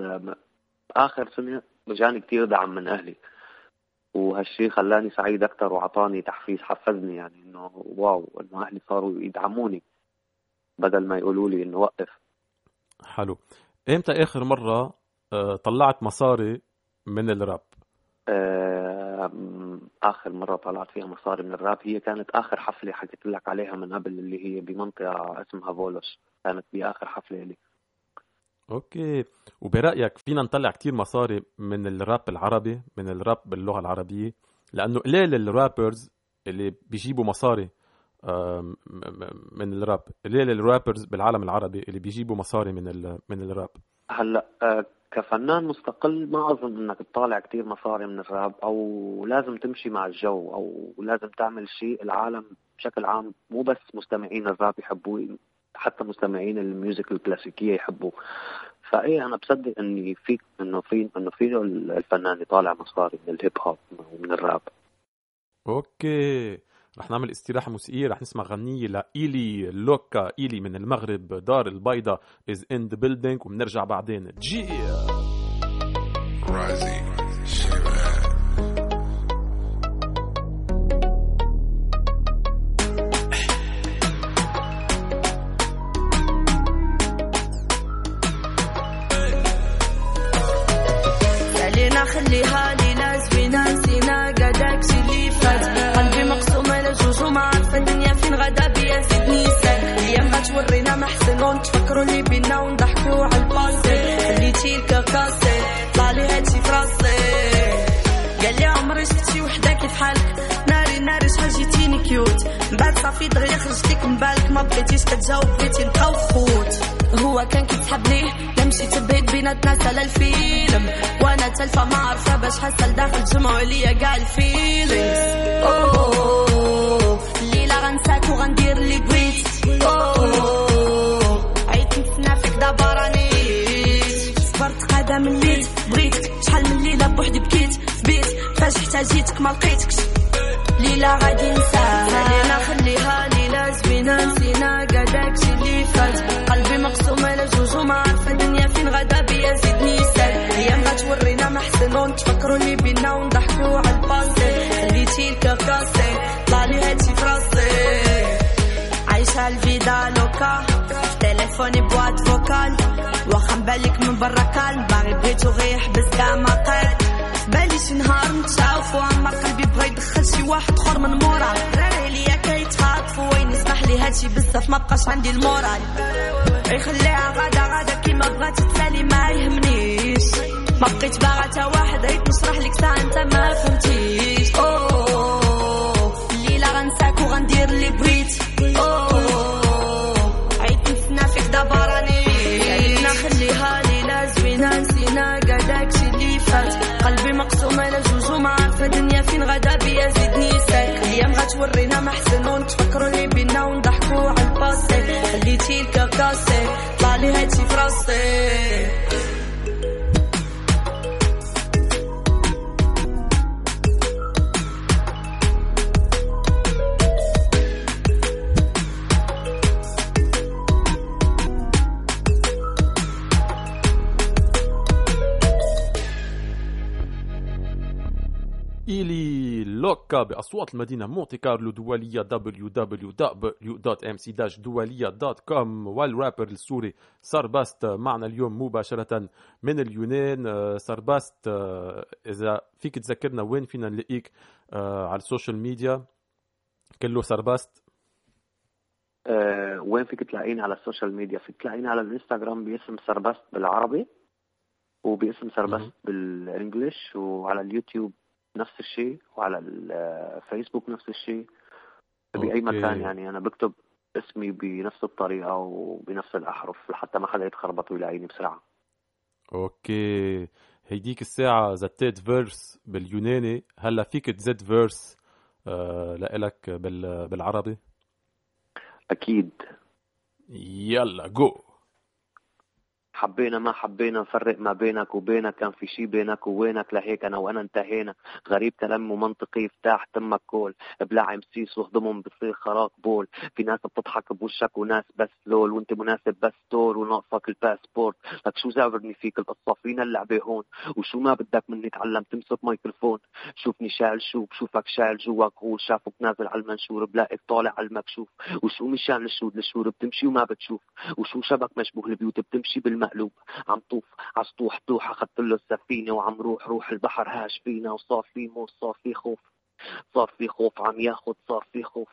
آخر سنة جاني كتير دعم من أهلي. وهالشي خلاني سعيد أكثر وأعطاني تحفيز حفزني يعني إنه واو إنه أهلي صاروا يدعموني بدل ما يقولوا لي إنه وقف. حلو. إمتى آخر مرة آه، طلعت مصاري من الراب؟ آه، آخر مرة طلعت فيها مصاري من الراب هي كانت آخر حفلة حكيت لك عليها من قبل اللي هي بمنطقة اسمها فولوس كانت باخر حفلة لي. okay. وبرأيك فينا نطلع كتير مصاري من الراب العربي من الراب باللغة العربية؟ لأنه قليل ال rappers اللي بيجيبوا مصاري من الراب؟ قليل ال rappers بالعالم العربي اللي بيجيبوا مصاري من ال- من الراب؟ هلأ آه، كفنان مستقل ما أظن إنك تطالع كتير مصاري من الراب أو لازم تمشي مع الجو أو لازم تعمل شيء العالم بشكل عام مو بس مستمعين الراب يحبوه حتى مستمعين ال music الكلاسيكية يحبوه. فإيه أنا بصدق إني فيك إنه في إنه فيه الفنان يطالع مصاري من الهيب هوب ومن الراب. okay. رح نعمل استراحة موسيقية رح نسمع غنية لإيلي لوكا. إيلي من المغرب دار البيضة is in the building وبنرجع بعدين. جي علينا لي هادشي في راسي. قال لي عمري شفت شي وحده كيف حالك ناري ناري شحال جيتيني كيوت. من بعد صافي دغيا خرجتيك من بالك ما بغيتيش كتجاوب بغيتي نبقاو خوت. هو كان كيتحبني لا مشيت بعيد بيناتنا سال الفيلم. وأنا تلفة ما عارفة باش حاسة لداخل جمعوا عليا كاع الفيلينغز. أوه الليلة غنساك وغندير اللي بغيت. أوه عيت نتسنى دابا راني من الليل بغيتك شحال من ليلة بوحدي بكيت. بيت فاش احتاجيتك ما لقيتكش. ليلة غادي نساها. خلينا خليها ليلة زوينة. نسينا قداك شي اللي فات. قلبي مقسوم على جوج وما عارفة الدنيا فين. غدا بيا زيدني سال أيام غتورينا محسن ونتفكروا اللي بينا ونضحكوا على الباسي خليتي الكاكاسي. طلع لي هادشي في راسي عايشة الفيدا لوكا. تليفوني بوات فوكال. واخا بالك من برا كان باغي بغيتو غير يحبس كاع ما قال بالي شي نهار نتشافوا عمر قلبي بغا يدخل شي واحد اخر من مورا. راري ليا كيتخاطفوا وين يسمح لي هادشي بزاف ما بقاش عندي المورال يخليها غادا غادا كيما بغات تسالي ما يهمنيش. ما بقيت باغا تا واحد عيد نشرح لك ساعة أنت ما فهمتيش. غدا بيا زيدني ساك الأيام غتورينا محسن ونتفكروا اللي بينا ونضحكوا على الباسي خليتي الكاكاسي طلع لي هادشي في راسي بأصوات المدينة مونتي كارلو دولية www.mc-doualiya.com والرابر السوري سرباست معنا اليوم مباشرة من اليونان. آه، سرباست آه، إذا فيك تذكرنا وين فينا نلاقيك آه، على ال social media. كله سرباست. آه، وين فيك تلاقيني على ال social media؟ فيك تلاقيني على الإنستغرام باسم سربست بالعربي وباسم سربست بال English وعلى اليوتيوب نفس الشيء وعلى الفيسبوك نفس الشيء. باي okay. مكان يعني أنا بكتب اسمي بنفس الطريقة وبنفس الأحرف لحتى ما حدا يتخربط ويلاقيني بسرعة. okay. هيديك الساعة زتيت verse باليوناني. هلا فيك تزد verse آه لإلك بال... بالعربي؟ أكيد. يلا جو حبينا ما حبينا نفرق ما بينك وبينك كان في شي بينك ووينك لهيك أنا وأنا انتهينا. غريب كلام ومنطقي افتح تمك كول. ابلع مسيس واخدمهم بصير خراق بول. في ناس بتضحك بوشك وناس بس لول وانت مناسب بس تور وناقصك الباسبورت. لك شو زعبرني فيك؟ القصة فينا اللعبة هون. وشو ما بدك مني تعلم تمسك ميكروفون شوفني شايل شو بشوفك شايل جواك غول شافك نازل على المنشور بلاقيك طالع على المكشوف. وشو مشان الشود الشور بتمشي وما بتشوف. وشو شبك مشبوه البيوت بتمشي بالمقلوب عم طوف عسطوح طوح أخذت له السفينة وعم روح روح البحر هاش فينا وصار في موت صار في خوف. صار في خوف عم ياخد صار في خوف.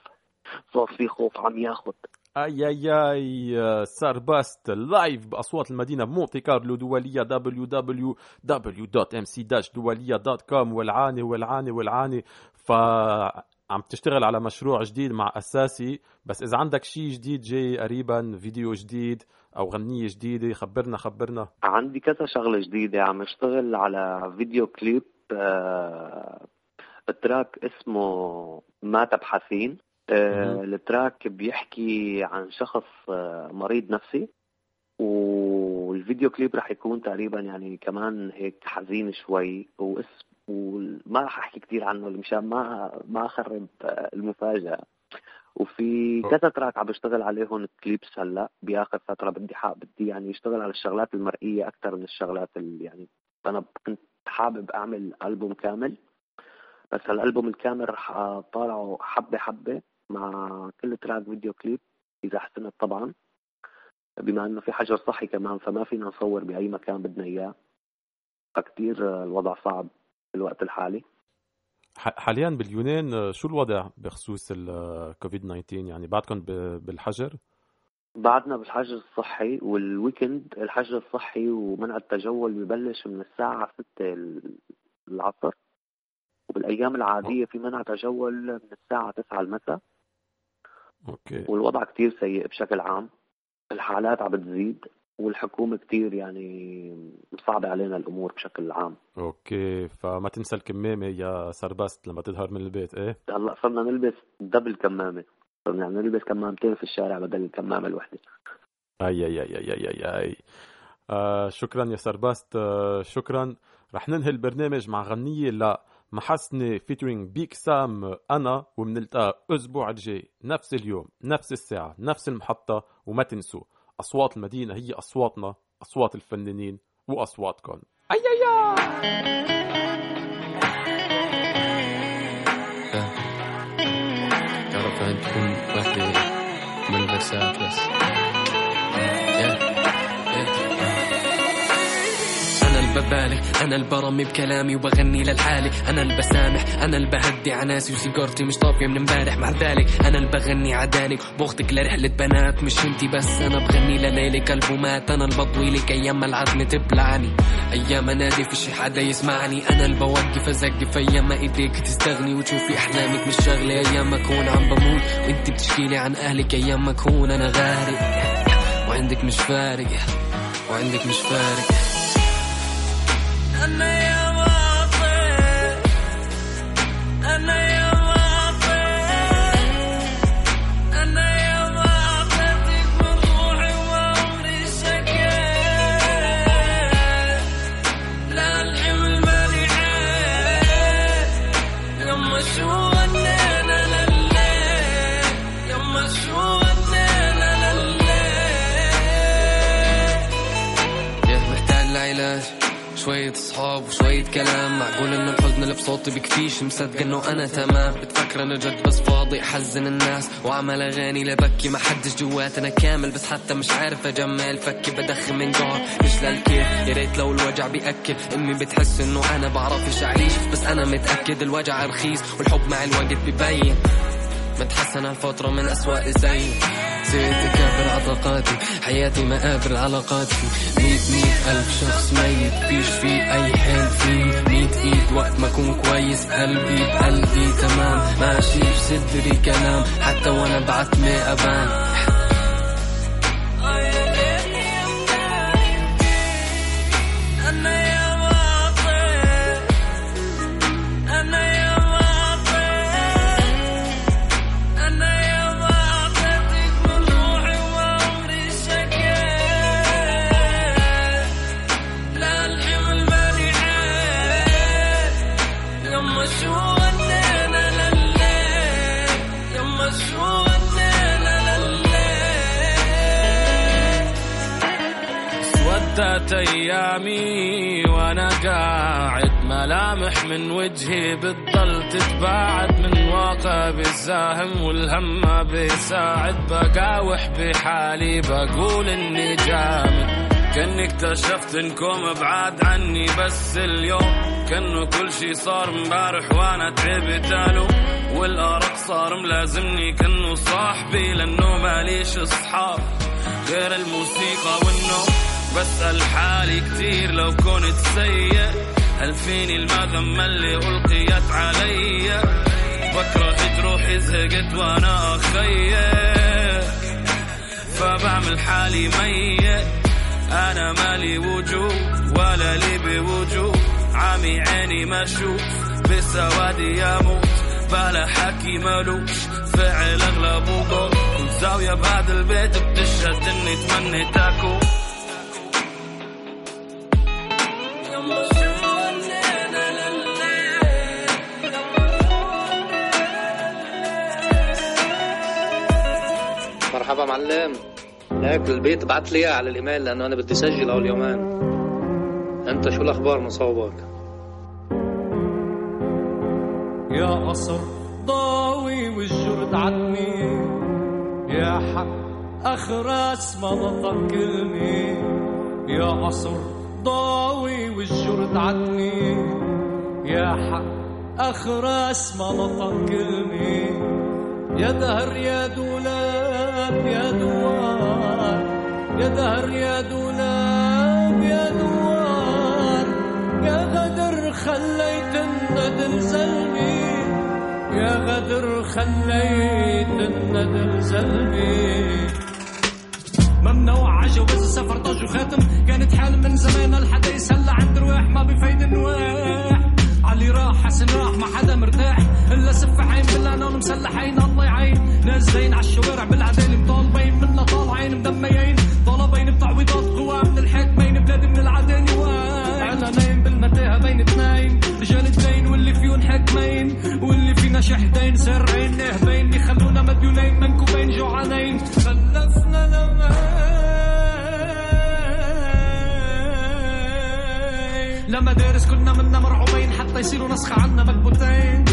صار في خوف عم ياخد. أي أي أي سارباست لايف بأصوات المدينة بمونتي كارلو دولية www.mc-دوليه.com والعاني والعاني والعاني. ف عم تشتغل على مشروع جديد مع أساسي. بس إذا عندك شيء جديد جاي قريبا فيديو جديد أو غنية جديدة خبرنا خبرنا. عندي كذا شغلة جديدة. عم اشتغل على فيديو كليب آه track اسمه ما تبحثين. آه ال track بيحكي عن شخص آه مريض نفسي والفيديو كليب رح يكون تقريبا يعني كمان هيك حزين شوي. واسم وما راح أحكي كثير عنه مشان ما ما أخرب المفاجأة. وفي كذا track عم بشتغل عليهم clips هلأ. بآخر فترة بدي حاب بدي يعني اشتغل على الشغلات المرئية أكثر من الشغلات اللي يعني أنا كنت حابب أعمل ألبوم كامل. بس هالألبوم الكامل رح اطالعه حبة حبة مع كل track فيديو كليب إذا حسنت طبعا. بما إنه في حجر صحي كمان فما فينا نصور بأي مكان بدنا إياه. فكتير الوضع صعب في الوقت الحالي. حاليا باليونان شو الوضع بخصوص الكوفيد 19 يعني بعدكم بالحجر؟ بعدنا بالحجر الصحي وال weekend الحجر الصحي ومنع التجول ببلش من الساعة 6 العصر. وبالأيام العادية في منع تجول من الساعة 9 المساء. okay. والوضع كتير سيء بشكل عام. الحالات عم بتزيد. والحكومة كثير يعني صعبه علينا الأمور بشكل عام. okay فما تنسى الكمامة يا سربست لما تظهر من البيت إيه؟ هلأ صرنا نلبس double كمامة. صرنا يعني نلبس كمامتين في الشارع بدل الكمامة الوحدة. أي أي أي أي أي أي, آه شكرا يا سربست آه شكرا. رح ننهي البرنامج مع غنية لا محسنة featuring Big Sam أنا وبنلتقى أسبوع الجاي. نفس اليوم نفس الساعة نفس المحطة وما تنسوا. أصوات المدينة هي أصواتنا أصوات الفنانين وأصواتكم. أي أي يا رب أن تكون واحدة من بس. ببالغ أنا البرمي بكلامي وبغني للحالي. أنا اللي بسامح أنا اللي بهدي عناسي وسيجارتي مش طافية من امبارح. مع ذلك أنا اللي بغني عدالك. باخدك لرحلة بنات مش انتي بس. أنا بغني لليلك ألبومات. أنا اللي بطويلك أيام ما العظمة تبلعني. أيام أنادي في شي حدا يسمعني. أنا اللي بوقف أزقف أيام ما إيديك تستغني. وتشوفي أحلامك مش شغلة أيام ما أكون عم بموت. وأنت بتشكيلي عن أهلك. أيام ما أكون أنا غارق. وعندك مش فارق. وعندك مش فارق. أنا يا واطي صحاب وشوية كلام معقول انه الحزن اللي بصوتي بكفيش مصدق إنه أنا تمام. بتفكر أنا جد بس فاضي احزن الناس. وأعمل أغاني لبكي ما حدش جواتنا كامل بس حتى مش عارف أجمل. فكي بدخن من جار مش للكيف. يا ريت لو الوجع بياكل امي بتحس إنه أنا بعرفش أعيش. بس أنا متأكد الوجع رخيص والحب مع الوقت ببين متحسن هالفترة من أسوأ زي زيت كافر علاقاتي حياتي مآبر علاقاتي. ميت ميت ألف شخص ميت. فيش في أي حيل في ميت إيد. وقت ما أكون كويس قلبي بقلبي تمام. ماشي بصدري كلام. حتى وأنا بعتمي أبان أيامي وأنا قاعد ملامح من وجهي بتضل تتباعد من واقع بيساهم والهم ما بيساعد. بقاوح بحالي بقول إني جامد. كاني اكتشفت إنكم بعاد عني بس اليوم كأنه كل شي صار امبارح وأنا تعبت له والارق صار ملازمني كأنه صاحبي لأنه ماليش أصحاب. غير الموسيقى والنوم. بسأل حالي كتير لو كنت سيء. هل فيني المذمة اللي ألقيت علي. بكرة روحي زهقت وأنا أخير. فبعمل حالي ميت. أنا مالي وجود ولا لي بوجود. عامي عيني ما أشوف بسوادي يموت. بلا حكي ملوش. فعل اغلبه قول كل زاوية بعد البيت بتشهد إني تمنيت أكون. مرحبا معلم. ليك البيت. بعت لي على الإيميل لأنه أنا بدي أسجل أول يومين. أنت شو الأخبار مصوبك يا قصر ضاوي والجرد عدني يا حق أخرس ما كلمة يا قصر ضاوي والجرد عدني يا حق أخرس ما كلمة يا دهر يا دولاب يا دوار يا دهر يا دولاب يا دوار. يا غدر خليت الندل زلمي يا غدر خليت الندل زلمي ممنوع عجو بس سفر طج وخاتم كانت حال من زمان الحديث. هلا عند رواح ما بفيد نواح علي راح حسن راح ما حدا مرتاح إلا بالعنان مسلحين الله يعين. نازلين على الشوارع بالعدالة مطالبين. منا طالعين مدميين طالبين بتعويضات قوى من الحاكمين. بلادي من العداني وأنا نايم بالمتاهة بين اثنين. رجال اثنين واللي فيهم حاكمين. واللي فينا شحدين سرعين. نهبين يخلونا مديونين. منكوبين جوعانين. خلفنا لما لما دارس كنا منا مرعوبين. حتى يصيروا نسخة عنا مكبوتين.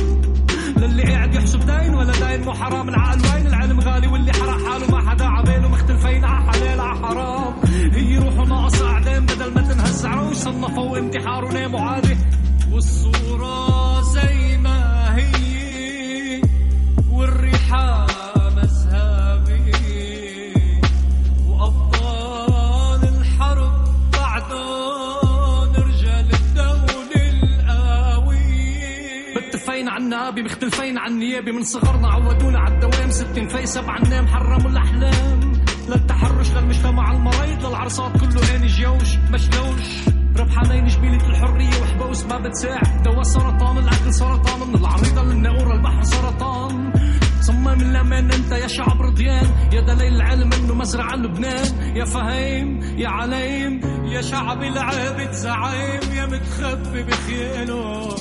للي قاعد يحسب داين ولا داين مو حرام. العقل وين؟ العلم غالي واللي حرق حاله ما حدا. عباله مختلفين ع حلال ع حرام. هي روحوا ناقص أعدام بدل ما تنهز عروش صنفوا انتحار وناموا عادي والصورة زي ما هي والريحة نابي مختلفين عن نيابي من صغرنا. عودونا على الدوام ستين في سبع نام حرموا الأحلام. للتحرش للمجتمع المريض للعرصات كله هاني جوش. مشلوش ربحانين جبيلة الحرية وحبوس ما بتساعد دوا سرطان العقل سرطان. من العريضة للناقورة البحر سرطان. صمم الأمان أنت يا شعب رضيان يا دليل العلم إنه مزرعة لبنان. يا فهيم يا عليم يا شعب العابد زعيم يا متخبي بخياله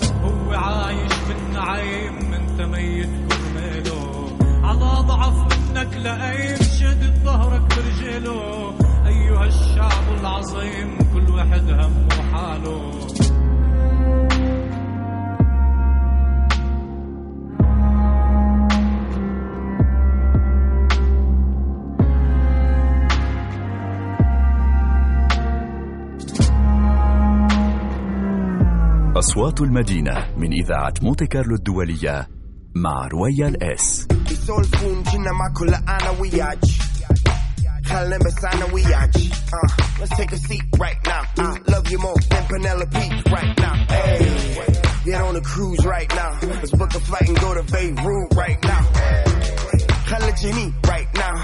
هو عايش بالنعيم انت ميت كرماله على ضعف منك لقيم شدد ظهرك برجاله أيها الشعب العظيم كل واحد همه حاله. أصوات المدينة من إذاعة مونتي كارلو الدولية مع رويال إس بيسولفون جينا مع كل أنا وياك خلينا بس أنا وياك uh, Let's take a seat right now I love you more than Penelope right now hey, Get on a cruise right now Let's book a flight and go to Beirut right now خلي جهني right now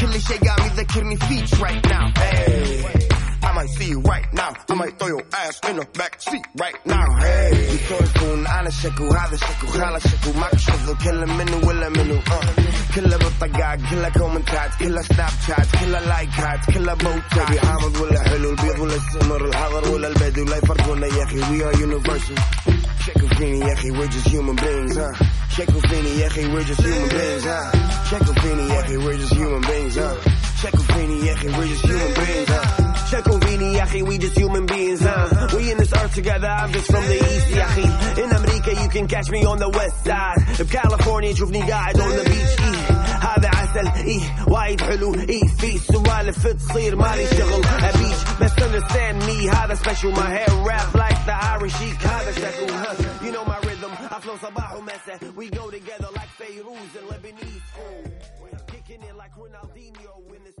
كل شي قام يذكرني فيك right now hey, I might see you right now. I might throw your ass in the back seat right now. Hey يسولفون أنا شكو هذا شكو خاله شكو ماك شغل كله منو ولا منو uh. كله بالطقات كله كومنتات كله سناب شات كله لايكات كله بوتات ابي حامض ولا حلو البيض ولا السمر الحضر ولا البدو لا يفرقونا يا أخي we are universal. شكو فيني يا أخي we're just human beings huh? شكو فيني يا أخي we're just human beings huh? شكو فيني يا أخي we're just human beings huh? شكو فيني يا أخي we're just human beings huh? شكوا فيني يا اخي we just human beings huh we in this earth together I'm just from the east يا اخي in امريكا you can catch me on the west side بكاليفورنيا تشوفني قاعد on the beach إيه هذا عسل ايه وايد حلو ايه في سوالف تصير مالي شغل ابيش بس understand me هذا special my hair rap like the Irish chic هذا شكو huh you know my rhythm I flow صباح ومساء we go together like Feiruz and Lebanese oh. kicking it like Ronaldinho in the studio making Vinto